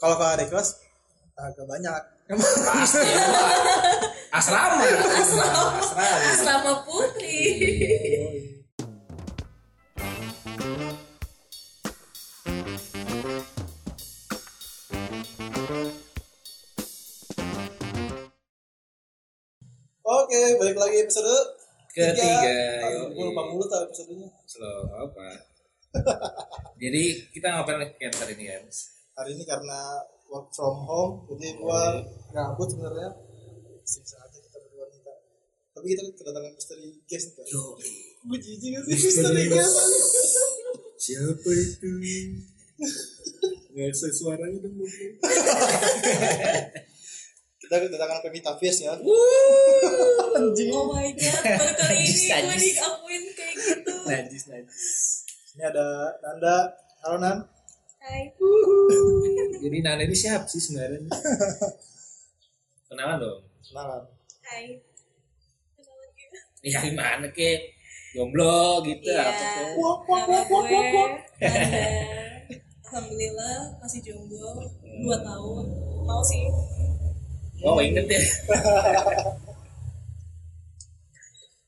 kalau ke adik kelas agak banyak. Pasti. Ya. asrama. Asrama. asrama Asrama putri. oke balik lagi episode ketiga Aduh, gue lupa mulu tau episodenya. Slow apa? Jadi kita ngapain hari ini kan hari ini karena work from home jadi gua gabut sebenarnya. Sisa aja kita berdua kita tapi kita kedatangan misteri guest nih yo. Gue jijik gak sih misteri guest. siapa itu? Nggak bisa suaranya dong kita kedatangan Pemita Fies ya. Oh my god, baru kali ini gue diakuin kayak gitu. najis najis. Ini ada Nanda. Halo Nan Hai. jadi Nana ini siapa sih sebenarnya kenalan dong kenalan Hai. Kenalan gue. ya gimana ke jomblo gitu Iya. apa tuh Nama gue Nanda. Alhamdulillah masih jomblo 2 tahun. Mau sih. oh inget ya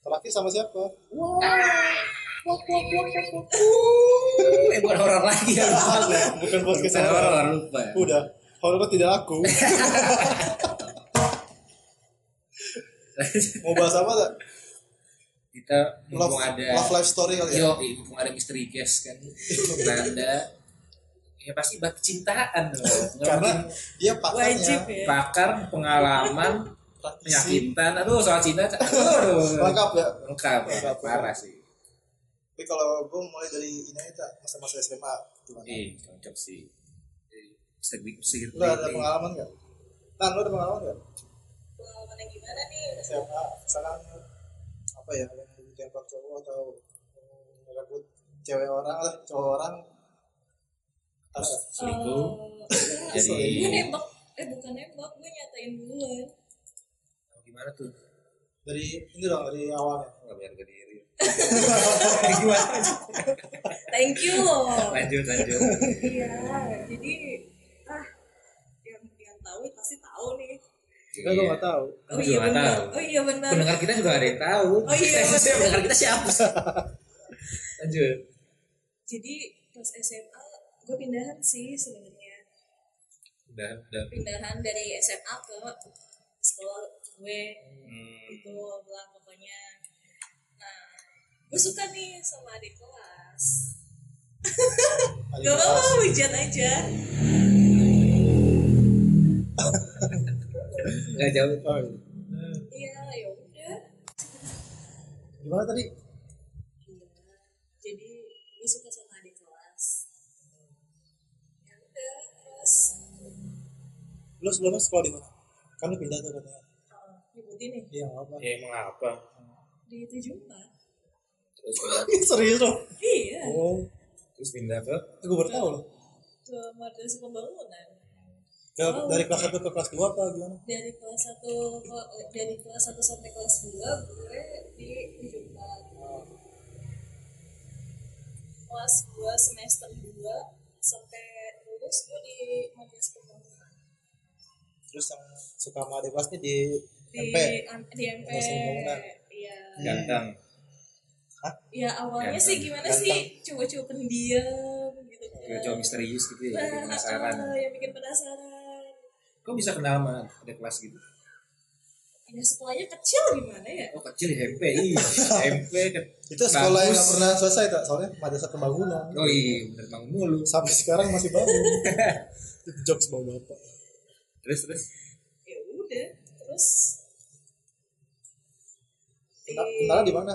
terakhir sama siapa eh bukan horor lagi ya bukan podcast horor lupa. udah horor tidak laku. Mau bahas apa tak kita love, mumpung ada love life story kali ya? Yo mumpung ada misteri guest kan Nanda. Ya pasti bak cintaan Nggak karena dia pakarnya. Wajib ya. pakar pengalaman penyakitan aduh soal cinta aduh. Lengkap ya? Lengkap Lengkap. parah sih tapi kalau gue mulai dari ini aja masa-masa SMA gimana? Eh cocok sih. Eh, sedikit sedikit lu ada pengalaman nggak? Tan lu ada pengalaman nggak? Pengalaman yang gimana nih? SMA misalkan apa ya yang ditembak cowok atau merebut cewek orang lah cowok orang. Nggak? selingkuh Eh, Jadi- gue nembak. Eh bukan nembak gue nyatain duluan. Gimana tuh? Dari ini dong dari awalnya. Nggak biar diri thank you loh. Lanjut lanjut. Iya jadi ah yang yang tahu pasti tahu nih. Kita gue nggak tahu. Juga nggak benar. tahu. oh iya benar. Pendengar kita juga ada yang tahu. Oh iya, Eh, betul. pendengar kita siapa lanjut. Jadi pas SMA gue pindahan sih sebenarnya. Udah udah pindahan dari SMA ke sekolah gue. Hmm, itu lah pokoknya gue suka nih sama adik kelas. Gak apa-apa hujan aja. Nggak jauh. Oh, iya. iya ya udah. Gimana tadi? Iya jadi gue suka sama adik kelas. Ya udah terus? Lu sebelumnya sekolah di mana? Kan lu pindah tuh katanya. Uh, nyebutin nih? Iya apa ya emang apa? Di tujuh empat terus pindah serius loh iya. Oh. Terus pindah ke? Gue baru tahu loh. ke madrasah pembangunan ke, dari kelas satu ke kelas dua apa gimana? Dari kelas satu ke- dari kelas satu sampai kelas dua gue di tujuh empat. Kelas dua semester dua sampai lulus gue di madrasah pembangunan terus yang suka sama adik kelasnya di di MP di MP Madrasah Pembangunan. iya. Ganteng ya awalnya Ganteng. sih gimana sih? Coba-coba pendiam gitu kan. Cowok cowok misterius gitu ya Nah, penasaran. ah, yang bikin penasaran. Kok bisa kenal sama ada kelas gitu? Ya sekolahnya kecil gimana ya? Oh kecil iya SMP ke itu sekolah yang pernah selesai tak soalnya madrasah pembangunan. Oh iya bener bangun mulu. Sampai sekarang masih bangun. Itu jokes bawa bapak. Terus terus? Ya udah terus? Kenal, di mana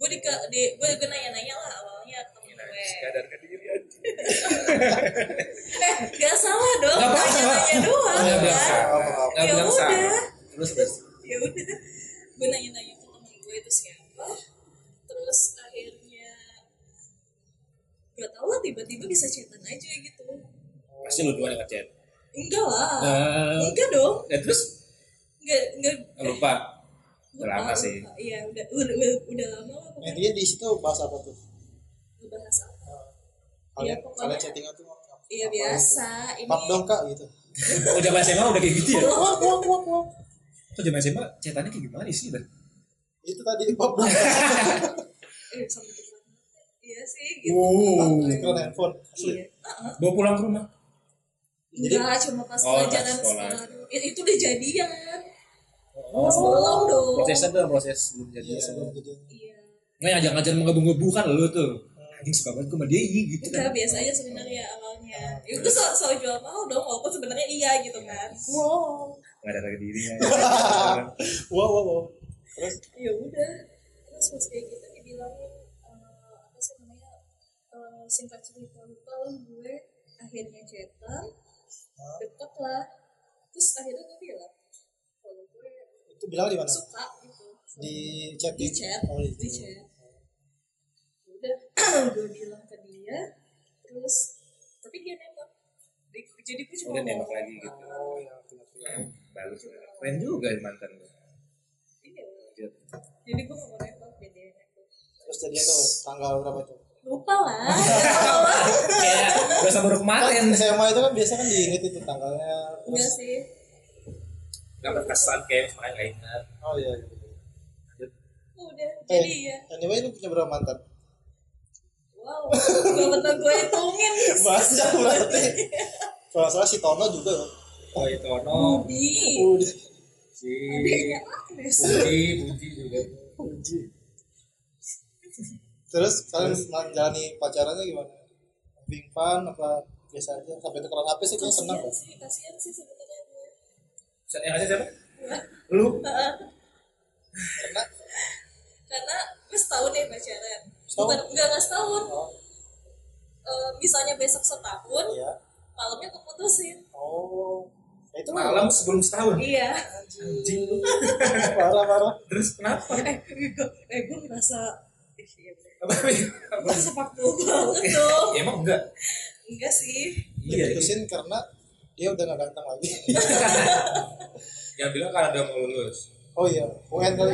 gue di, ke- di gue gue nanya-nanya lah awalnya ke temen gue. sadarkan diri aja. Eh gak salah dong. Nggak apa-apa. nanya-nanya doang bilang kan? salah Ya bilang udah. salah terus terus ya udah gue nanya-nanya ke temen gue itu siapa. Terus akhirnya gak tau lah tiba-tiba bisa chatan aja gitu. Pasti lu dua yang ngechat? Enggak lah. Nah. Enggak dong. Ya terus enggak enggak lupa lupa, Udah lama sih. lupa. iya udah udah udah, udah lama lah pokoknya intinya di situ bahas apa tuh ngebahas apa kalian Iya, pokoknya- kalian chattingan tuh apa iya biasa ini pap dong kak gitu Oh zaman SMA udah kayak gitu ya? wah wah wah wah Kok zaman SMA cetannya kayak gimana sih? Dah? itu tadi pap dong eh mana? iya sih gitu Wow. kan handphone asli iya. Bawa pulang ke rumah. jadi Enggak, cuma pas Oh, pelajaran sekolah. sekolah. dulu. Itu udah jadian. Oh. Belum dong. Prosesnya tuh proses sebelum jadi. iya sebelum jadi Iya. Nggak ngajak-ngajak mengebu-ngebu kan lu tuh. Anjing suka banget sama dia iya gitu Enggak, kan. biasa aja sebenarnya awalnya. Ya itu so, so jual mahal dong, walaupun sebenarnya iya gitu kan. wow Nggak ada harga dirinya. wow wow wow terus Ya udah. Terus pas kayak gitu dibilangin eh, apa sih namanya eh, singkat cerita lupa lah gue akhirnya cetan deket lah terus akhirnya gue bilang kalau gue itu bilang di mana suka gitu di chat di chat oh, di chat udah gue bilang ke dia terus tapi dia nembak Di- jadi gue cuma Udah nembak lagi gitu. oh ya. Bagus. Keren juga mantan lu. iya. jadi gue mau nembak dia dia nembak terus jadinya tuh tanggal berapa tuh lupa lah Kayak berasa baru kemarin. SMA itu kan biasa kan diinget itu tanggalnya enggak sih Gak berkesan kayak makanya gak ingat. oh iya iya. udah eh jadi ya anyway lu punya berapa mantan wow gak pernah gue hitungin. Banyak berarti? Kalau salah si Tono juga. Oh itu no. Budi. Udah Si Puji, Puji juga. Puji. terus kalian menjalani pacarannya gimana? Having fun apa biasa aja? Sampai tukeran HP sih kayaknya seneng sih kasian sih sebenarnya gue Yang ada siapa? Gue. Lu? karena? Karena gue setahun ya pacaran Setahun? bukan enggak enggak setahun oh Eh, misalnya besok setahun iya malamnya keputusin oh Ya, itu Malam sebelum setahun. iya Anjing lu. parah parah Terus kenapa? eh gue eh gue ngerasa eh, iya. Apa? gue ngerasa paktu banget dong Ya, emang enggak. enggak sih Iya. diputusin karena dia udah gak ganteng lagi Yang bilang kan ada mau lulus. oh iya UN kali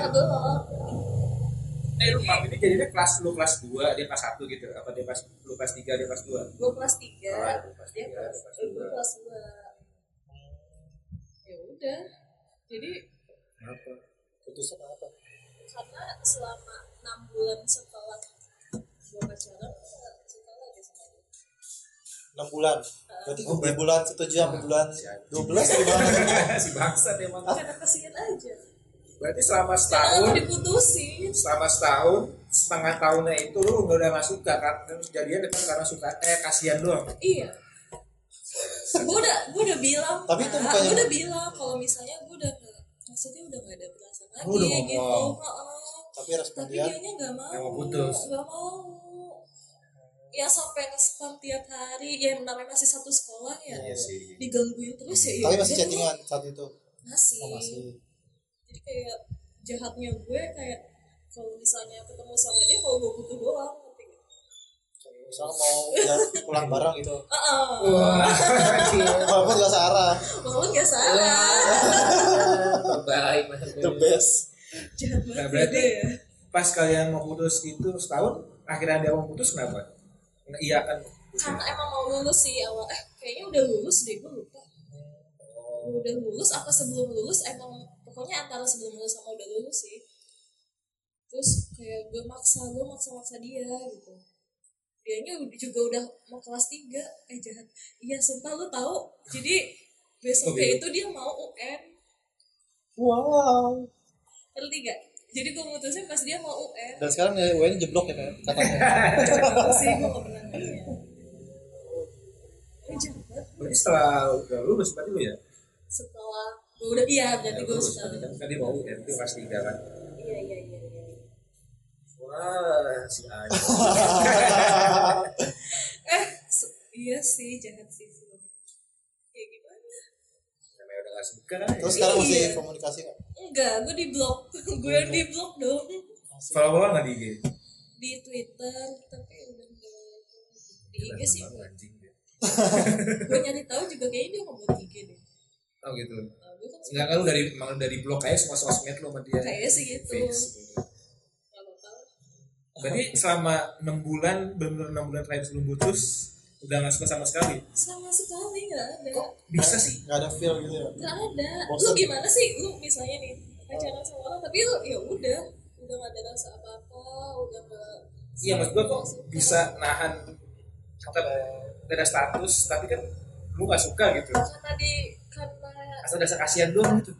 Eh lu Pak, ini jadinya kelas lu kelas 2, dia kelas 1 gitu. Apa dia pas lu kelas 3, dia kelas 2? gue kelas tiga. Oh, lu kelas dia tiga, kelas dia kelas eh, gue dua. kelas dua. Ya udah. Jadi Kenapa? putusan apa? karena selama enam bulan setelah gue pacaran lagi sama dia. Enam bulan? Berarti Oh, bulan setuju sampai bulan dua belas gimana? Si bangsat emang. karena kasihan aja Berarti selama setahun, diputusin selama setahun, setengah tahunnya itu lu udah gak suka kan? Terus jadian dekat karena suka, eh kasihan doang. iya gue udah gue udah bilang Tapi itu Kak, bukannya- gue udah bilang kalau misalnya gue udah maksudnya udah gak ada perasaan lagi Oh, udah gitu. Heeh. tapi respon tapi dia nggak mau Nggak mau putus. nggak mau ya sampai nge-spam tiap hari ya namanya masih satu sekolah ya Iya sih. digangguin terus ya tapi ya masih udah, chattingan saat itu masih. oh, masih jadi kayak jahatnya gue kayak kalau misalnya ketemu sama dia kalau gue butuh doang misalnya mau ya, pulang bareng gitu. Heeh. Wah, walaupun gak searah walaupun gak salah terbaik. the best. Jahat Nah, berarti ya. pas kalian mau putus itu setahun, akhirnya dia mau putus kenapa? Nah, iya kan. karena emang mau lulus sih awal. Eh kayaknya udah lulus deh gue lupa. Udah lulus apa sebelum lulus emang pokoknya antara sebelum lulus sama udah lulus sih. Terus kayak gue maksa gue maksa maksa dia gitu. Dianya juga udah mau kelas 3 eh jahat. Iya sumpah lu tahu? Jadi besoknya itu dia mau UN wow. Ngerti gak jadi gue mutusin pas dia mau UN dan sekarang ya UN jeblok ya kan katanya. Sih gue gak pernah nanya Eh. Berarti setelah udah lulus berarti lu ya? setelah gue udah iya berarti gue lulus, sudah kan dia mau UN itu kelas 3 kan. iya iya iya iya Wah, si Aja. eh iya sih jahat sih ya gimana Namanya udah gak suka kan. terus sekarang masih Iya. komunikasi nggak enggak gue di blok gue yang di blok dong Follow-follow nggak di IG? di twitter tapi udah di IG sih gue anjing dia? gue nyari tahu juga kayaknya dia ngomong IG deh Oh gitu. Gue kan Enggak kan lu dari emang dari blog aja semua sosmed lu sama dia. kayaknya sih gitu. Fix. kalau tahu. Berarti selama 6 bulan, benar-benar 6 bulan terakhir sebelum putus, udah nggak suka sama sekali? Sama sekali nggak ada. Bisa sih? Nggak ada feel gitu ya? Nggak ada. Lu Bosan. gimana sih? Lu misalnya nih pacaran sama orang tapi lu ya udah. Udah nggak ada rasa apa apa udah nggak iya maksud gua kok suka. bisa nahan tetap ada status tapi kan lu nggak suka gitu. Karena di karena asal dasar kasihan doang gitu.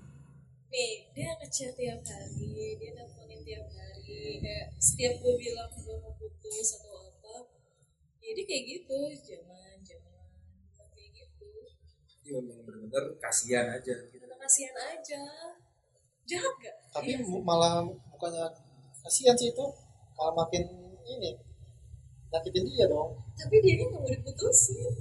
Nih dia ngechat tiap hari dia nelfonin tiap hari kayak setiap gue bilang gue mau putus atau apa jadi kayak gitu jangan jangan kayak gitu. Iya memang bener-bener kasihan aja gitu. Karena kasihan aja. Jahat gak tapi mu- malah bukannya kasihan sih itu malah makin ini nyakitin dia dong. Tapi dia nggak mau diputusin.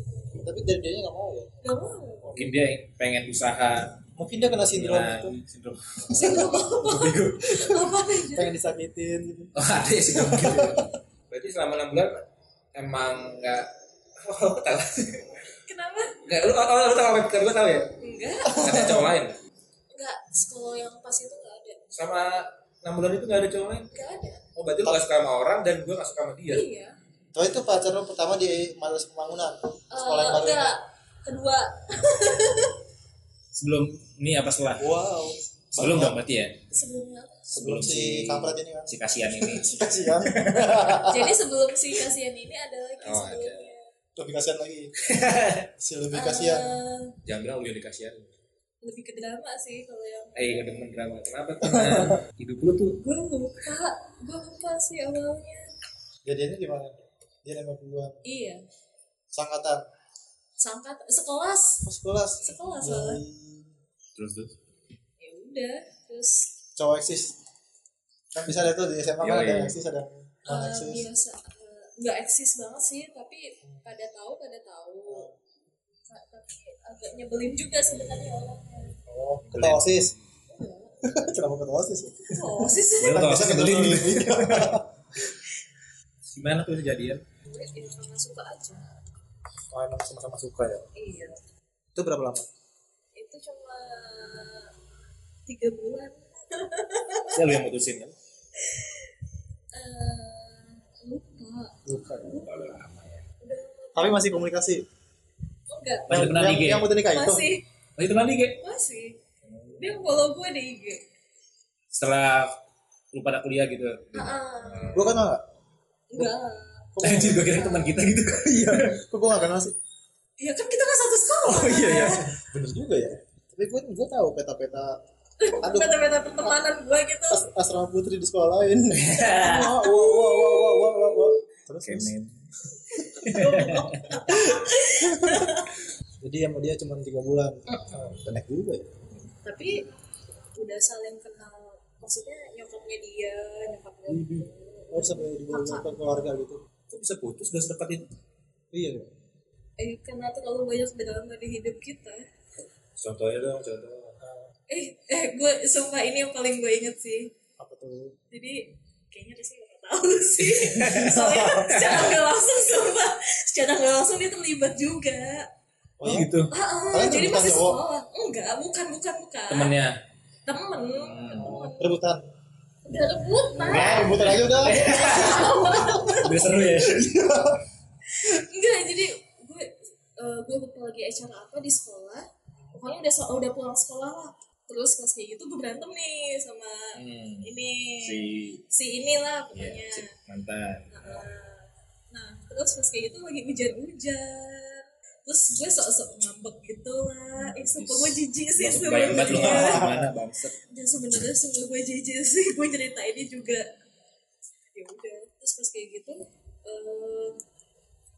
Tapi dari dia nggak mau ya? Nggak mau. Mungkin dia pengen usaha. Mungkin dia kena sindrom Nah, itu. sindrom. Sindrom apa? Pengen disakitin gitu. Oh ada ya sindrom gitu berarti selama enam bulan emang nggak oh tahu. Kenapa? Nggak lu oh, lu tahu apa yang gue tahu ya? Enggak. Nggak ada cowok lain? Enggak kalau yang pas itu nggak ada. Sama enam bulan itu nggak ada cowok lain? Nggak ada. Oh berarti lu nggak suka sama orang dan gue nggak suka sama dia? Iya Tuh itu pacar lo pertama di Madrasah Pembangunan sekolah yang Eh, baru enggak kedua. Sebelum ini apa setelah? Wow. Sebelum dong berarti ya? Sebelumnya. Sebelum Sebelum si si- kampret ini kan? si kasihan ini. Si kasihan. Jadi sebelum si kasihan ini ada lagi Oh, sebelumnya. Lebih kasihan lagi. Si lebih kasihan. Eh, jangan bilang lu yang dikasihan lebih ke drama sih kalau yang eh gak demen drama. Kenapa? Hidup lu tuh gue lupa. Gue lupa sih awalnya. Jadinya di mana dia nembak duluan iya. Sangkatan sangkat sekelas. Pas kelas sekelas lah terus terus? Ya udah terus cowok eksis. Kan bisa ada tuh di SMA kan ada eksis ada non eh, eksis. biasa eh, nggak eksis banget sih tapi pada tahu pada tahu. Nah, tapi agak nyebelin juga sebenarnya orangnya. Oh ketua osis Enggak. kenapa ketua osis oh sih Gue Kan tau biasa nyebelin nyebelin. gimana tuh kejadian gue ya sama suka aja. Oh emang sama-sama suka ya? Iya. Itu berapa lama? Itu cuma tiga bulan. Ya lu yang mutusin kan Eh, lupa. Ya. Udah lama ya. Udah tapi masih komunikasi? Enggak. Masih yang, IG? yang nikah itu? Masih. Oh mandi kayak masih. Dia follow gue di IG setelah lu pada kuliah gitu? Ah gua kenal nggak? Enggak Anjir gue kira teman kita gitu? Iya. Kok gua nggak kenal sih? Ya kan kita kan satu sekolah. Oh iya iya. Bener juga ya. Tapi gua gua tahu peta-peta. Aduh. Beta-beta pertemanan gue gitu. As- asrama putri di sekolah lain wah wah wah wah wah wah wah terus terus. kemen. Jadi sama dia cuma tiga bulan. Pendek juga ya. Tapi udah saling kenal. Maksudnya nyokapnya dia nyokapnya gue oh sampai dibawa ke keluarga gitu kok bisa putus gak sedekat itu? Iya eh karena terlalu banyak drama di hidup kita. Contohnya dong contoh. Eh eh gue sumpah ini yang paling gue inget sih. Apa tuh? Jadi kayaknya Rizky gak tahu sih. Soalnya secara nggak langsung sumpah. Secara nggak langsung dia terlibat juga. Oh gitu? Ah, ah, Kalian jadi masih sekolah. Enggak bukan bukan bukan. Temennya? Temen. Hmm. temen. Rebutan udah rebutan. Ya rebutan aja udah. Udah seru ya? Enggak jadi gue eh, gue lupa lagi acara apa di sekolah. Pokoknya udah udah pulang sekolah lah. Terus pas kayak gitu gue berantem nih sama hmm. ini si si inilah ya, pokoknya. si mantan. Nah, nah terus pas kayak gitu lagi hujan-hujan terus gue sok-sok ngambek gitu lah. Eh sumpah gue jijik sih sebenarnya. gimana bangset dan sebenarnya semua gue jijik sih. Gue ceritainnya juga. Ya udah terus pas kayak gitu eh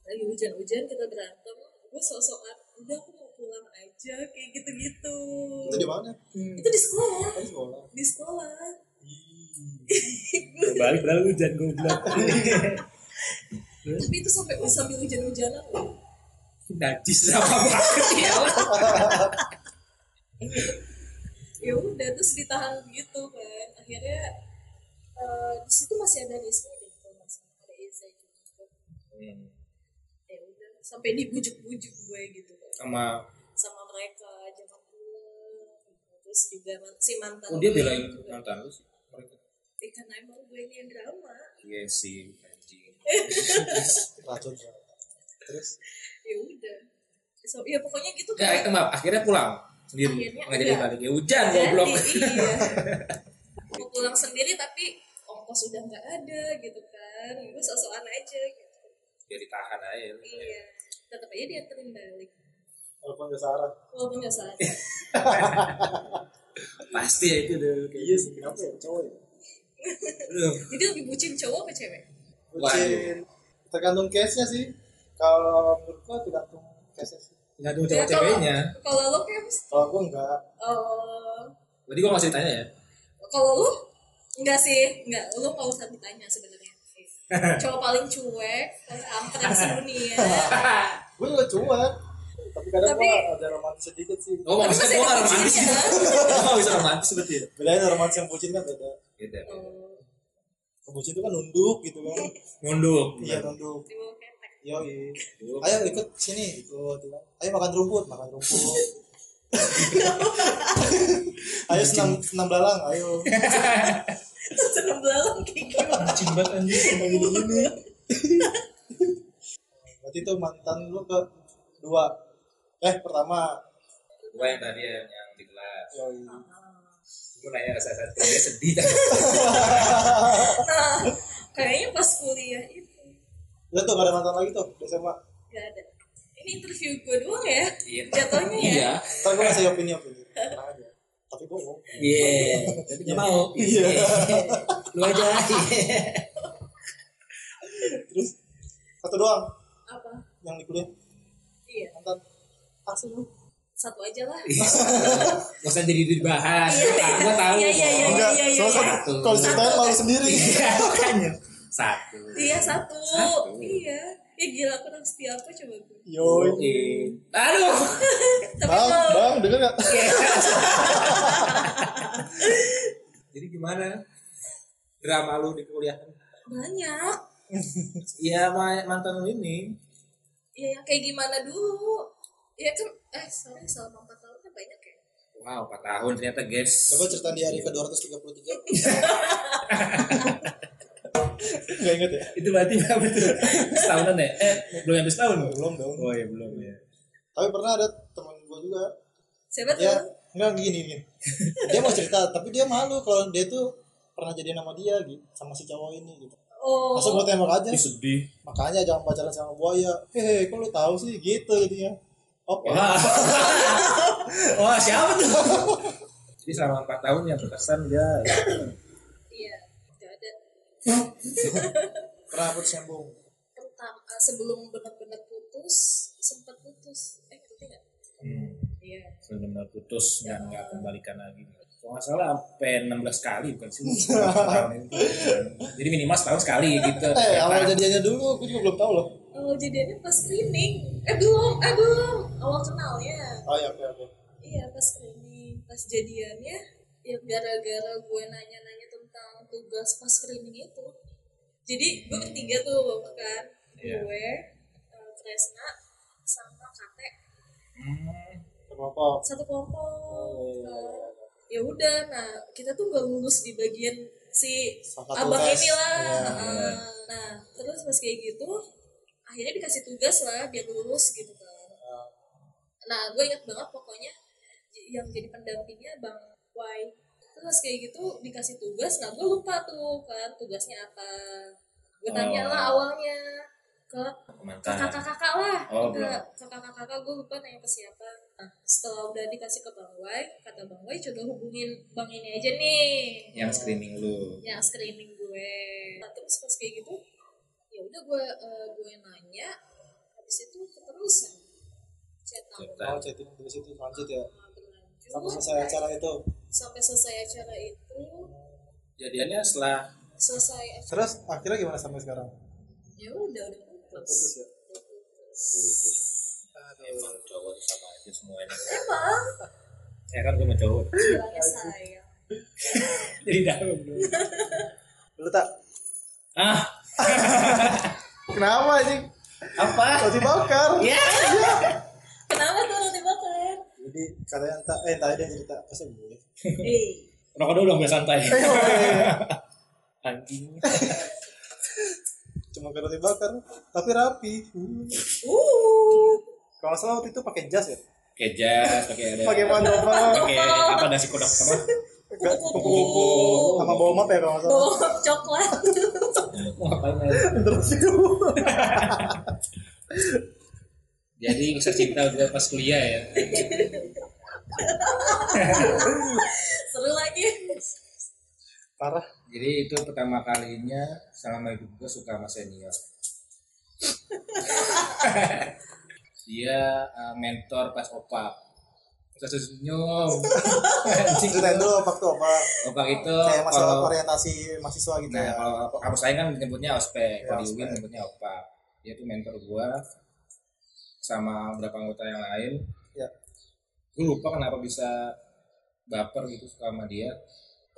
lagi hujan-hujan kita berantem. Gue sok-sokan udah aku mau pulang aja kayak gitu-gitu. Itu di mana? Itu di sekolah. Di sekolah. Di sekolah. Balik padahal hujan goblok. Tapi itu sampai sambil hujan-hujanan. loh najis sama banget ya ya udah terus ditahan gitu kan. Akhirnya eh, di situ masih ada Rizky deh kalau salah. Ada Eza juga. Hmm. ya udah sampai dibujuk-bujuk gue gitu kan. Sama sama mereka jangan pulang terus juga si mantan oh dia belain juga. mantan lu sih mereka? Eh, karena emang gue ini yang drama. Iya sih anjing. Racun terus? Ya udah. So, ya pokoknya gitu Ya, kayak eh, maaf, akhirnya pulang sendiri. Akhirnya Nggak jadi balik. Ya hujan jadi goblok. iya. Mau pulang sendiri tapi ongkos udah nggak ada gitu kan. Gue sosokan aja gitu. Ya ditahan aja. iya. Tetap aja dia terin balik. Walaupun gak saran. Walaupun nggak sadar Pasti ya itu deh. kayak iya sih kenapa ya? Cowok ya? Jadi lebih bucin cowok apa cewek? Bucin. Tergantung case nya sih kalau menurut gua tergantung case nya sih Tergantung Ya, kalau- cewek-ceweknya. kalau lo kayak kalau gua enggak eh Berarti gua masih tanya ya. kalau lu enggak sih enggak lu nggak usah ditanya sebenarnya cowok paling cuek paling kampret sedunia gua juga cuek tapi kadang Tapi- gua ada romantis sedikit sih Oh, Tapi maksudnya gua ada nggak romantis. bucinnya. Gua bisa romantis berarti. ya? bedanya romantis yang bucin kan beda Gitu. Oh, bucin itu kan nunduk gitu kan Munduk. iya nunduk Nunduk. ayo ikut sini. Ikut ayo makan rumput makan rumput. Ayo senam senam belalang ayo. Seneng belalang kayak gimana? Anjing banget anjing. senam gini gini berarti itu mantan lu ke dua. Eh pertama. Gua yang tadi ya, yang di kelas. yoi. Gua nanya rasa rasa dia sedih. nah kayaknya pas kuliah itu Udah tuh gak ada mantan lagi tuh di SMA gak ada ini interview gue doang ya Iya. jatuhnya ya Iya. Ntar gue ngasih opini opini Tenang aja Tapi bohong Iya. Tapi nggak mau. Iya. Lu aja. Terus Satu doang apa Yang di kuliah iya Mantan Asli lu satu aja lah Gak usah jadi dibahas. Iya, iya. Gua tahu. Iya, iya, iya, iya, iya, Soalnya iya. Kalau ceritain malu sendiri Iya, makanya. Satu. iya satu, Satu. iya ya gila aku orang setia apa coba gue Yoi Oke. Aduh. tapi Bang kalau Bang denger gak Jadi gimana? Drama lu di kuliah? banyak Iya, ma- mantan lu ini. ya yang kayak gimana dulu ya kan eh sorry selama empat tahun kan banyak ya Wow, 4 tahun ternyata guys. Coba cerita di hari ke 233 Gak inget ya Itu berarti apa tuh? Setahunan ya? Eh, belum habis tahun. Belum dong Oh iya, belum ya. Tapi pernah ada temen gue juga siapa tuh Ya Enggak gini gini Dia mau cerita Tapi dia malu Kalau dia tuh Pernah jadi nama dia gitu Sama si cowok ini gitu oh Masa gue tembak aja Ih, sedih. Makanya jangan pacaran sama buaya. Hehe, kok lu tahu sih gitu jadinya. Oke. Wah. Wah, siapa tuh? Jadi selama 4 tahun yang berkesan dia ada Pernah putus nyambung. pertama eh, sebelum benar-benar putus sempat putus eh ngerti nggak hmm, iya benar putus dan nggak kembalikan lagi. Kalau nggak salah sampai 16 kali bukan sih? Jadi minimal setahun sekali gitu. Eh, awal jadiannya dulu, aku juga belum tahu loh. awal jadiannya pas screening eh belum eh belum awal kenalnya Oh iya, oke oke. iya pas screening pas jadiannya ya gara-gara gue nanya-nanya tentang tugas pas screening itu jadi gue bertiga tuh kan Iya. gue Tresna sama Kate Hmm, Kelompok. satu kelompok Oh, iya, iya, kan. ya udah nah kita tuh gak lulus di bagian si abang tes. ini lah Iya, Heeh. nah terus pas kayak gitu akhirnya dikasih tugas lah biar lulus gitu kan nah gue inget banget pokoknya yang jadi pendampingnya bang Wai terus kayak gitu dikasih tugas nah gue lupa tuh kan tugasnya apa gue tanya Oh. lah awalnya ke kakak-kakak lah Oh, kakak-kakak gue lupa nanya ke siapa nah setelah udah dikasih ke bang Wai kata bang Wai coba hubungin bang ini aja nih Yang screening lu. yang screening gue nah, terus pas kayak gitu ya udah gue eh, gue nanya habis itu keterusan cetak Cetak. Oh, chatting dari situ lanjut ya. Sampai selesai acara itu. Sampai selesai acara itu Jadiannya setelah selesai acara Terus akhirnya gimana sampai sekarang? ya udah udah Putus putus ya. putus. Emang cowok tuh sama aja semuanya. emang Saya kan gue sama cowok. bilangnya sayang Jadi dalam dulu. Lu tak Ah, Kenapa sih? apa? Roti bakar. Ya. bakar Jadi katanya entah eh entah ada yang cerita masa gue. eh Rokok dulu dong biar santai. Anjing. cuma kayak roti bakar tapi rapi. Uh. Kalau salah waktu itu pakai jas ya? Pakai jas pakai ada pakai mandova pakai apa nasi kodok apa? Kupu-kupu. sama bawa map ya kalau nggak salah. Bawa coklat. Mau ngapain terus jadi kisah cinta gue pas kuliah ya. Seru lagi. Parah. Jadi itu pertama kalinya selama hidup gue suka sama senior. Dia uh, mentor pas opak. Terus senyum anjing. Ceritain dulu waktu apa opak. Itu kayak masalah kalau orientasi mahasiswa gitu nah ya. kalau kampus saya kan nyebutnya ospek. Ya, kalau di UIN ospek. nyebutnya opak. Dia tuh mentor gue sama beberapa anggota yang lain. Ya. gue lupa kenapa bisa baper gitu suka sama dia.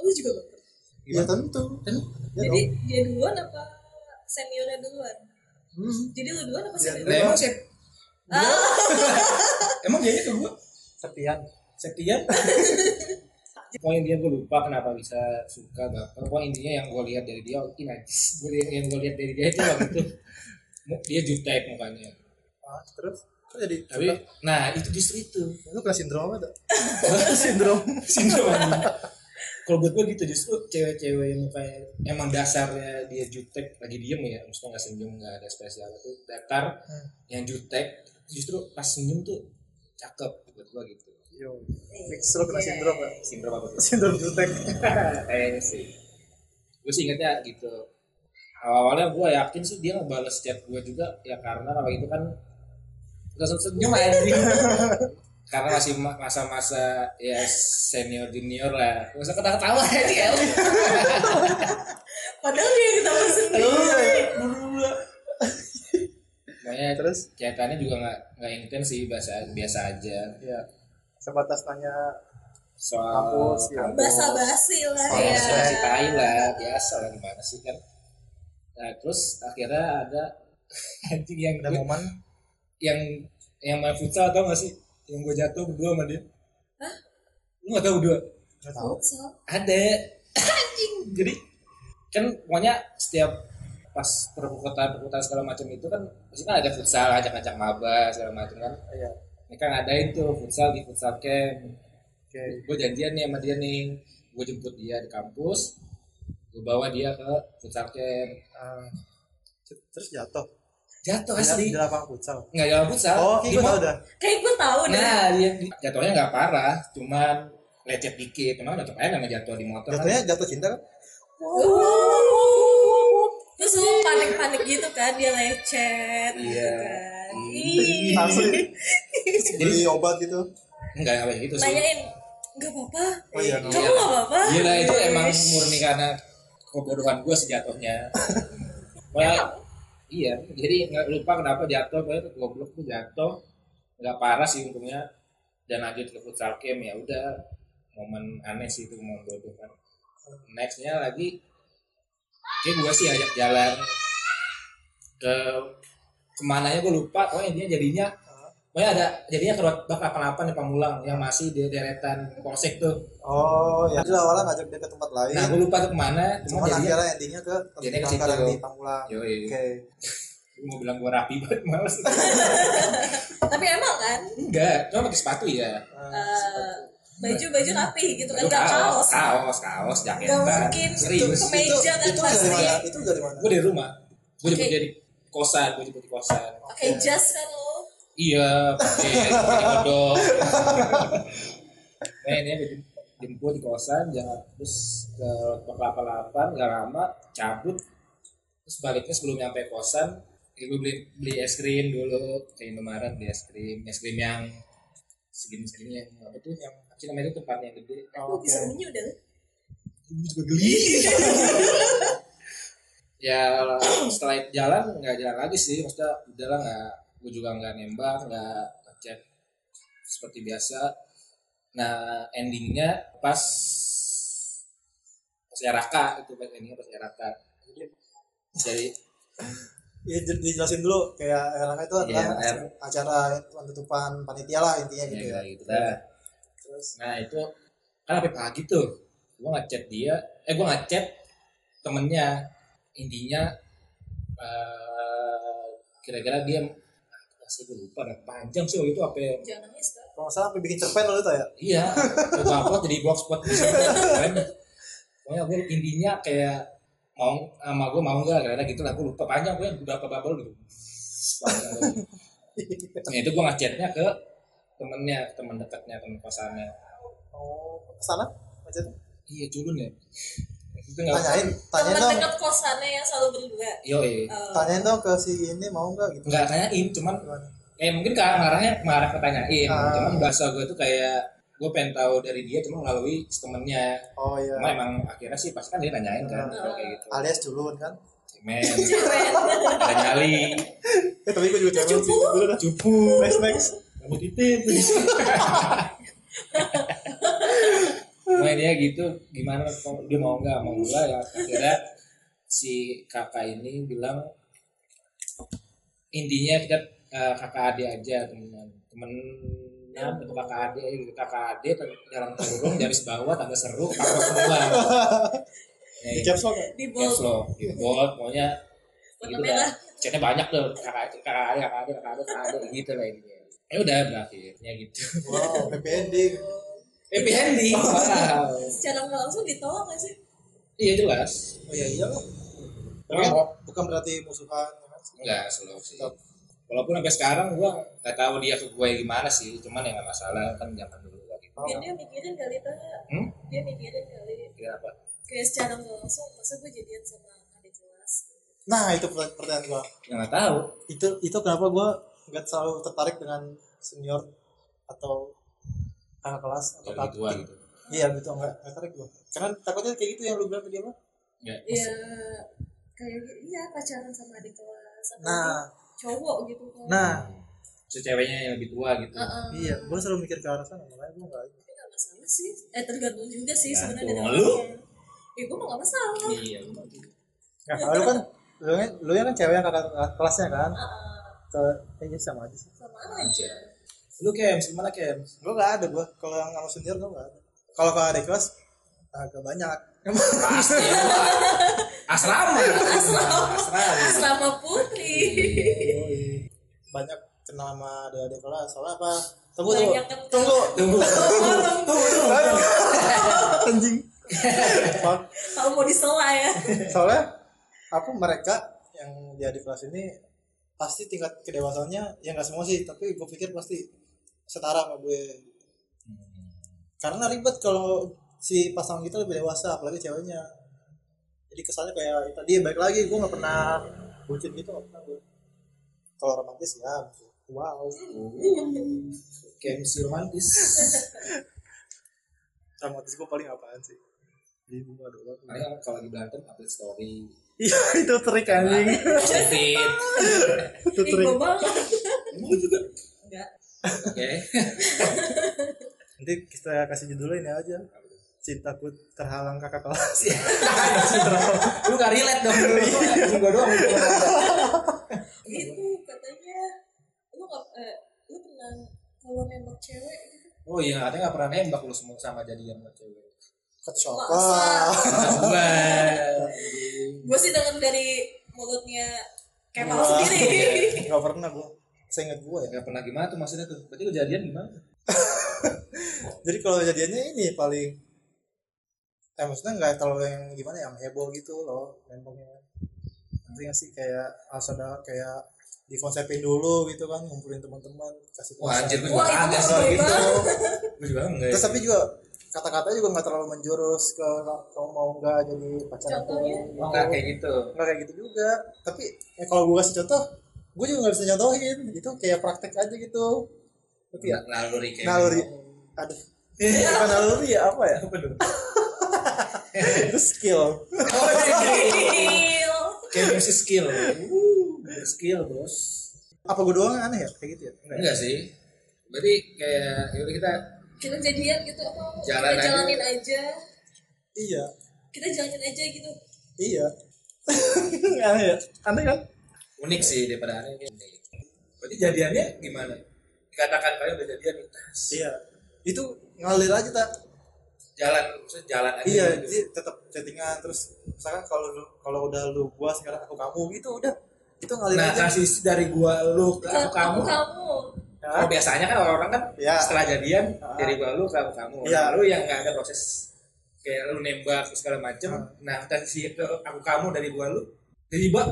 Lu juga baper. Ya tentu. Kan ya jadi dong. dia duluan apa seniornya duluan? Hmm. jadi lu duluan apa Dia senior Lah emang sih emang dia ke gue Septian. Septian? Pokoknya dia gue lupa kenapa bisa suka baper. Pokoknya intinya yang gue lihat dari dia Ini najis. Yang gue lihat dari dia itu waktu itu Dia jutek mukanya ah, terus kok jadi Tapi Nah itu justru itu lu kena sindrom apa tuh sindrom Sindrom. Kalau buat gue gitu justru cewek-cewek yang kayak Emang dasarnya dia jutek Lagi diem ya Maksudnya gak senyum Gak ada spesial itu Datar Hmm. Yang jutek Justru pas senyum tuh Cakep buat gue gitu yo mix lu kena sindrom gak Sindrom apa tuh? sindrom jutek Kayaknya sih. Gue sih ingetnya gitu. Awal-awalnya gue yakin sih dia ngebales chat gue juga ya karena kalau itu kan langsung senyum anjing. karena masih ma- masa-masa ya senior junior lah. Gak usah ketawa-ketawa ini ya. padahal dia ketawa sendiri Makanya terus chatannya juga nggak nggak intens sih biasa biasa aja ya sebatas tanya soal Kampus, ya. basa basi lah Soal ya si tai lah biasa lah gimana sih kan. Nah terus akhirnya ada anjing yang ada momen yang yang main futsal tau gak sih? Yang gue jatuh berdua sama dia. Hah? lu gak tau berdua? Tahu Futsal. ada. Anjing. Jadi kan pokoknya setiap pas perputaran perputaran segala macam itu kan pasti kan ada futsal ajak-ajak maba segala macam kan. Iya. Ini kan ngadain tuh futsal di futsal camp. Oke. Gue janjian nih sama dia nih gue jemput dia di kampus gue bawa dia ke futsal camp. Ah, terus jatuh jatuh di, asli. di lapangan futsal. Nggak jalan futsal. Oh Di kayak gue tau dah. Kayak gue tahu deh Nah, dia di- jatuhnya nggak parah, cuman lecet dikit. Emang jatuh kayak nggak jatuh di motor. Kan? jatuhnya jatuh cinta kan? Terus lu panik-panik gitu kan dia lecet gitu Iya. kan. Asli. Beli obat gitu? Enggak nggak kayak gitu sih. nanyain nggak apa-apa? Oh iya kamu nggak apa-apa? Gila itu emang murni karena kebodohan gue sejatuhnya. Pokoknya iya, jadi nggak lupa kenapa jatuh, pokoknya goblok tuh jatuh, nggak parah sih untungnya. Dan lanjut ke futsal camp ya udah. Momen aneh sih itu momen bodoh kan. Nextnya lagi, kayak gue sih ajak jalan. Ke ke mananya gue lupa, pokoknya intinya jadinya Pokoknya ada jadinya ke bak 88 di Pamulang yang masih di deretan polsek tuh. oh ya jadi awalnya ngajak dia ke tempat lain Nah, gue lupa tuh ke mana, cuma cuman jadi akhirnya endingnya ke Jadinya ke situ. di Pamulang Yo, oke mau bilang gue rapi banget males. tapi emang kan Enggak, cuma pakai sepatu ya. eh, baju-baju rapi gitu kan Itu nggak kaos kaos, kaos, jaket. Nggak mungkin. Serius. Ke meja kan itu pasti. dari mana itu dari mana Gue dari rumah. Gue jemput Oke. dia di kosan, gue jemput di kosan. pakai jas kan lo Iya, pakai odol. Nah, ini gue jemput di kosan, jangan terus ke Bak 88, gak lama, cabut. Terus baliknya sebelum nyampe kosan, ya gue beli beli es krim dulu ke Indomaret beli es krim, es krim yang segini segini yang apa tuh yang namanya itu tempatnya yang gede. Oke bisa bunyi udah Gue juga geli. ya setelah jalan nggak jalan lagi sih, maksudnya udahlah nggak, gue juga nggak nembak, nggak ngechat seperti biasa. Nah endingnya pas pas Raka itu pas endingnya pas Raka. Jadi ya jadi dijelasin dulu kayak RK itu Iya, adalah R. acara penutupan panitia lah intinya ya gitu ya kayak gitu terus Nah itu kan sampai pagi tuh, gue ngechat dia, eh gue ngechat temennya, intinya eh, kira-kira dia apa sih gue lupa dah panjang sih waktu itu apa ya? jangan nangis kan kalau nggak salah sampai bikin cerpen lo itu ya? Iya coba upload jadi blogspot. Pokoknya gue intinya kayak mau sama gue mau nggak karena gitu lah gue lupa panjang gue berapa bubble gitu. Nah itu gue ngechatnya ke temennya teman dekatnya teman kosannya. Oh ke sana macet iya culun ya tanyain tanyain teman dong. dekat kosannya yang selalu berdua? Yo Eh, tanyain dong ke si ini mau nggak gitu. Nggak tanyain cuman Gimana? eh mungkin ke ngarahnya mengarah ke tanyain Ah. cuman bahasa gue tuh kayak gue pengen tahu dari dia cuma melalui temennya. Oh iya. Cuma emang akhirnya sih pasti kan dia nanyain kan kalau kayak gitu. Alias culun kan? Cemen. Ada nyali. Eh tapi gue juga sih. Cupu. dulu dah cupu. Next next rambut titit Nah dia gitu gimana dia mau nggak mau gue ya. Akhirnya si kakak ini bilang intinya kita eh, kakak adik aja temenan temenan atau kakak adik gitu. Kakak adik dalam kurung garis bawah tanda seru takut semua. Ya, di caps lock ya? di bold. di bold pokoknya gitu dah. chatnya banyak tuh kakak kakak adik kakak adik kakak adik kakak adik gitu lah intinya ya udah berakhirnya gitu. Wow happy ending happy ending. Wow secara nggak langsung ditolak nggak sih? Iya jelas. Oh iya iya. Tapi bukan, kan bukan berarti musuhan ya kan? enggak slow sih. Walaupun sampai sekarang gua nggak tahu dia ke gue gimana sih cuman ya nggak masalah kan zaman dulu lagi. Mungkin dia mikirin kali tanya hmm? dia mikirin kali. Kira apa? Kayak secara nggak langsung masa gue jadian sama adik kelas? Nah itu pertanyaan, pertanyaan gua. Ya, nggak tahu. Itu itu kenapa gua nggak selalu tertarik dengan senior atau kakak kelas atau kakak tua gitu iya gitu. Nggak nggak tertarik gua. Karena takutnya kayak gitu yang lu bilang tadi apa? Ya Iya kayak iya pacaran sama adik kelas nah. cowok gitu kan. Nah. Si ceweknya yang lebih tua gitu. Heeh. iya gua selalu mikir ke arah sana makanya gua nggak Tapi nggak masalah sih. Eh tergantung juga sih sebenarnya dari. Lu? ya gue mah nggak masalah. Iya. Nah, kalau lu kan lu, lu yang kan cewek yang kakak kelasnya kan? Heeh. ke eh, sama aja sih. Sama aja lu Kems gimana Kems gua nggak ada gua kalau yang sama senior gua nggak ada. Kalau kakak adik kelas agak banyak. Pasti ya asrama. Asrama. Asrama asrama putri banyak kenal sama adik-adik kelas. Soalnya apa? Tunggu tunggu. Banyak kenal. tunggu. Tunggu anjing. Fuck. kalau mau disela ya? Soalnya apa mereka yang di adik kelas ini pasti tingkat kedewasaannya ya nggak semua sih tapi gue pikir pasti setara sama gue. Karena ribet kalau si pasangan kita lebih dewasa apalagi ceweknya. Jadi kesannya kayak tadi baik lagi gue nggak pernah bucin gitu nggak pernah gue kalau romantis ya wow. Kems romantis. Romantis gue paling apaan sih? Di bunga doang Makanya kalau lagi berantem update story. Iya itu trik anjing. Fit. itu trik. banget. Emang juga? Enggak oke. Nanti kita kasih judulnya ini aja. Cintaku terhalang kakak kelas. Lu gak relate dong. Anjing gua doang itu itu katanya. Lu nggak eh, lu pernah kalau nembak cewek gitu? Oh iya katanya gak pernah nembak lu semua sama jadian sama cewek. Gua gue sih denger dari mulutnya Kemal sendiri. Nggak pernah gue saya ingat gue ya. Gak pernah gimana tuh maksudnya tuh. Berarti kejadian gimana? Jadi kalau jadiannya ini paling eh maksudnya nggak terlalu yang gimana yang heboh gitu loh nembaknya nanti nggak sih? Kayak harus ada kayak dikonsepin dulu gitu kan ngumpulin teman-teman kasih wah anjir gua Wah, juga itu ada gitu. gua juga enggak terus tapi juga kata-katanya juga nggak terlalu menjurus ke kamu mau nggak jadi pacar aku. Contohnya? oh, enggak kayak gitu. Nggak kayak gitu juga. Tapi ya kalau gue kasih contoh gue juga nggak bisa nyontohin. Itu kayak praktek aja gitu. Tapi ya? Naluri kayak naluri. aduh. Bukan naluri ya apa ya? Itu skill. Gokil. kayak musik skill. Uh, skill bos. Apa gue doang yang aneh ya? Kayak gitu ya? Enggak ya? enggak sih. Berarti kayak yaudah kita kita jadian gitu apa? Jalan kita aja. jalanin aja. Iya. Kita jalanin aja gitu. Iya. Aneh ya? Aneh kan unik sih daripada aneh ini. Unik berarti jadiannya gimana? Dikatakan kalian udah jadian nih iya. Itu ngalir aja tak jalan maksudnya jalan aja iya gitu. jadi tetap chattingan terus misalkan kalau kalau udah lu gua sekarang aku kamu gitu udah. Itu ngalir nah aja. transisi dari gua lu ke aku kamu. kamu. Kalau biasanya kan orang-orang kan Ya. setelah jadian dari gua lu ke aku kamu. Iya. nah, lu yang nggak ada proses kayak lu nembak segala macem. Ah. nah transisi ke aku kamu dari gua lu tiba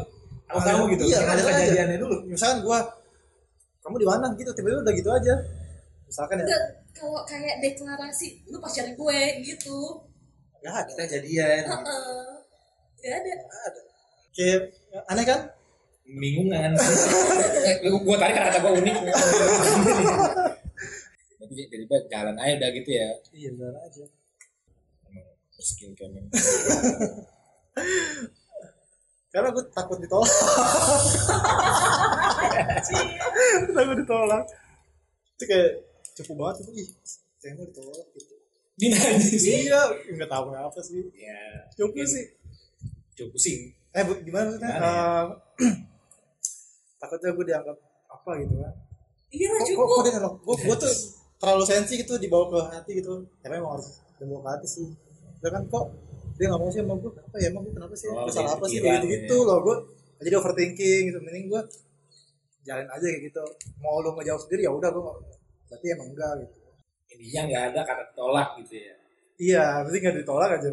aku Ngalir- kamu gitu? Iya, ada aja. kejadiannya dulu. Misalkan gua kamu di mana? Gitu tiba-tiba udah gitu aja. Misalkan ya. Enggak kalau kayak deklarasi lu pacar gue gitu. Nggak ada kita jadian. Heeh. Gak ada. Nggak ada. Kayak aneh kan? Bingungan. Gua tarik kata gua unik. Jadi tiba-tiba jalan aja udah gitu ya. Iya jalan aja. Skill kayak karena gue takut ditolak. Takut ditolak. Itu kayak cukup banget itu ih saya mau ditolak gitu. Sih. iya nggak tahu apa sih. Ya, cukup mungkin sih. Cukup pusing. eh bu, gimana Gimana ya? Eh, takutnya gue dianggap apa gitu kan? Iya lah kok, kok, cukup nolak? Gue gue tuh terlalu sensi gitu dibawa ke hati gitu. Ya memang harus dibawa ke hati sih. Kan kok dia mau sih sama gue kenapa ya emang gue kenapa sih Oh, salah apa sih kayak gitu gitu ya. loh gue jadi overthinking gitu mending gue jalan aja kayak gitu mau lu ngejawab sendiri ya udah gue berarti emang enggak gitu Intinya nggak ada kata tolak gitu ya. iya berarti nggak ditolak aja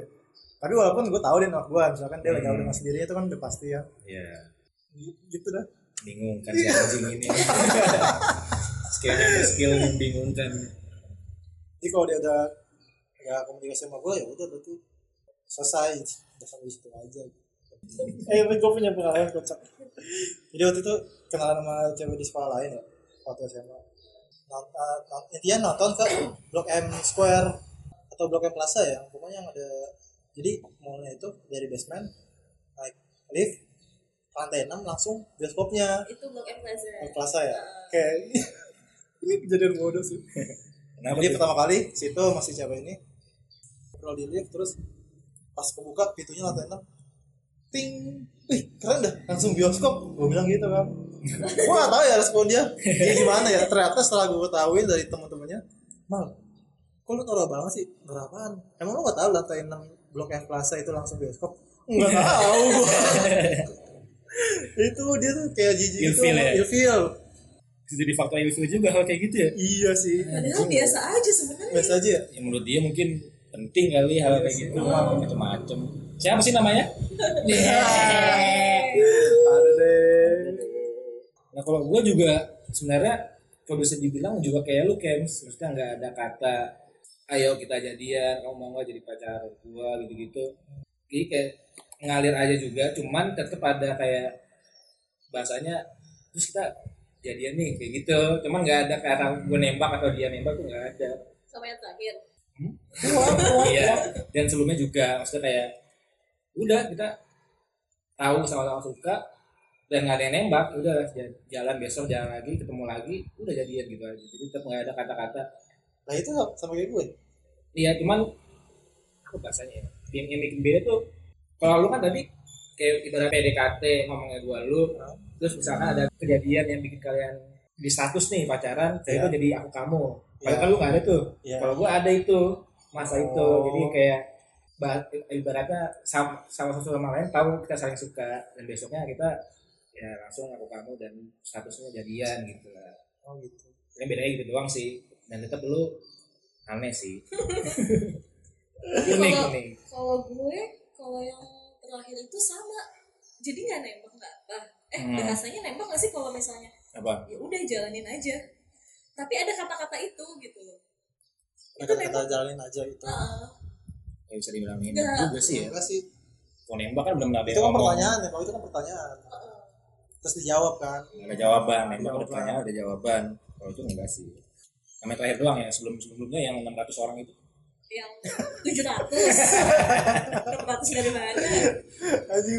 tapi walaupun gue tahu dia nolak gue misalkan dia lagi Hmm. dengan sendirinya itu kan udah pasti ya Iya. gitu dah Bingung kan si anjing ini. Skillnya skill membingungkan. jadi kalau dia udah ya komunikasi sama gue ya udah berarti selesai. Udah sampai situ aja. Eh gue punya pengalaman kocak. Jadi waktu itu kenalan sama cewek di sekolah lain ya waktu SMA uh, nont- intinya nonton ke Blok M Square atau Blok M Plaza ya pokoknya yang ada jadi mallnya itu dari basement naik lift lantai 6 langsung bioskopnya. Itu blok M Plaza M Plaza ya. Kayak ini kejadian bodoh sih. Kenapa jadi pertama kali situ masih cewek ini ngobrol di lift terus pas kebuka pintunya lantai enam. Ting. Wih, keren dah. Langsung bioskop. Gue bilang gitu kan gue gak tahu ya respon dia. Dia gimana ya? Ternyata setelah gue ketahuin dari teman-temannya mal kok lu norak banget sih? Norak apaan? Emang lu gak tahu lantai 6 blok yang plaza itu langsung bioskop? Nggak tahu. Gua. itu dia tuh kayak jijik itu Ilfil ya? ilfil. Bisa jadi faktor ilfil juga hal kayak gitu ya. iya sih. Padahal biasa aja sebenarnya. Biasa aja ya? Yang menurut dia mungkin penting kali hal kayak gitu. Macam-macam. Siapa sih namanya? ada deh. Nah kalau gue juga sebenarnya kalau bisa dibilang juga kayak lu kayak maksudnya nggak ada kata ayo kita jadian kamu mau nggak jadi pacar gue gitu-gitu. Jadi kayak ngalir aja juga. Cuman tetap ada kayak bahasanya terus kita jadian nih kayak gitu. Cuman nggak ada kata gue nembak atau dia nembak tuh nggak ada. Sama yang terakhir iya. Dan sebelumnya juga maksudnya kayak udah kita tahu sama-sama suka dan nggak ada yang nembak udah jalan besok jalan lagi ketemu lagi udah jadian gitu aja. Jadi tetap nggak ada kata-kata. Nah itu sama kayak gue. Iya cuman apa bahasanya ya? Yang, yang bikin beda tuh kalau lu kan tadi kayak ibarat PDKT ngomongnya gua lu terus misalkan ada kejadian yang bikin kalian di status nih pacaran kayak Iya. itu jadi aku kamu Iya. kalau kan lu nggak ada tuh. Iya. kalau gua ada itu masa itu. Oh. jadi kayak bah- ibaratnya sama sama satu sama lain tahu kita saling suka. Dan besoknya kita ya langsung aku kamu dan statusnya jadian gitu lah. Oh gitu. Ini bedanya gitu doang sih. Dan tetap lu aneh sih. Unik kalau unik. kalau gue kalau yang terakhir itu sama. Jadi nggak nembak nggak? Apa eh Hmm. bahasanya nembak nggak sih kalau misalnya? Apa? Ya udah jalanin aja tapi ada kata-kata itu gitu loh. Nah, kata kita jalanin aja itu Heeh. ya bisa dibilang ini juga sih ya. Enggak sih. Kalau nembak kan belum ada itu kan pertanyaan ya kalau itu kan pertanyaan. Heeh. terus dijawab kan. Ada jawaban nembak ada pertanyaan ada jawaban. Kalau itu enggak sih. Namanya terakhir doang ya sebelum sebelumnya yang 600 orang itu. Yang tujuh ratus. Enam ratus dari mana?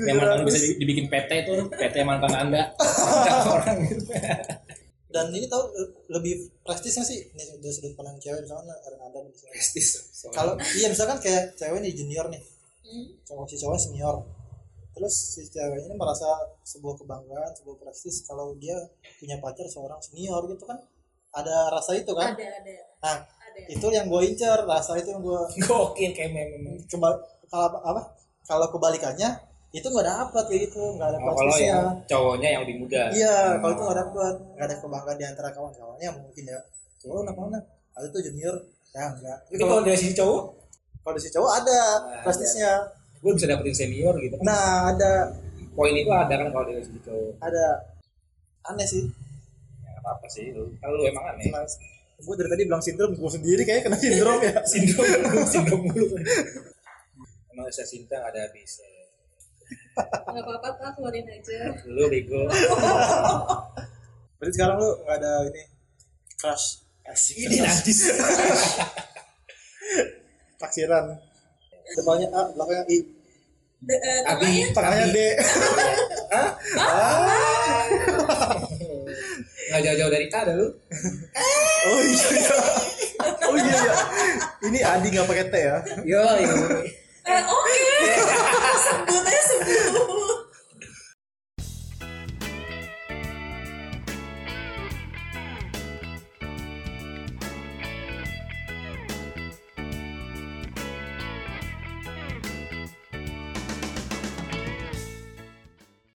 Yang mantan 700. bisa di- dibikin PT itu PT mantan anda. Orang gitu dan ini tau lebih prestisnya sih ini dari sudut pandang cewek misalnya ada ada misalnya. Prestis. Kalau iya misalkan kayak cewek nih junior nih. Hmm. cowok si cowok senior. Terus si cewek ini merasa sebuah kebanggaan sebuah prestis kalau dia punya pacar seorang senior gitu kan. Ada rasa itu kan? Ada ada. Nah ada. itu yang gue incer rasa itu yang gue gokil kayak memang kembali kalau apa- apa? Kalau kebalikannya itu nggak dapat kayak gitu nggak ada Oh, kalau plastisnya yang cowoknya yang lebih muda. Iya kalau itu nggak dapat nggak ada kebanggaan di antara kawan-kawannya mungkin ya. Cowok anak mana? Ada tuh junior ya enggak itu kalau dari sisi cowok kalau di si cowok ada Nah, plastisnya gue bisa dapetin senior gitu. Nah ada. Poin itu ada kan kalau dari sisi cowok? Ada. Aneh sih. Ya apa apa sih. Lu kalau lu emang aneh. Nah, gue dari tadi bilang sindrom gue sendiri kayak kena sindrom ya. Sindrom sindrom mulu. Emang saya cinta ada habisnya nggak apa-apa tak keluarin aja. Lu bego. Berarti sekarang lu nggak ada ini crush. Asik. Ini najis. Taksiran. Depannya A belakangnya I. De- eh, Abi tengahnya D. Nggak jauh-jauh dari K ada lu. Oh iya iya. Oh iya iya. Ini Adi nggak pakai T ya? Yo eh, oke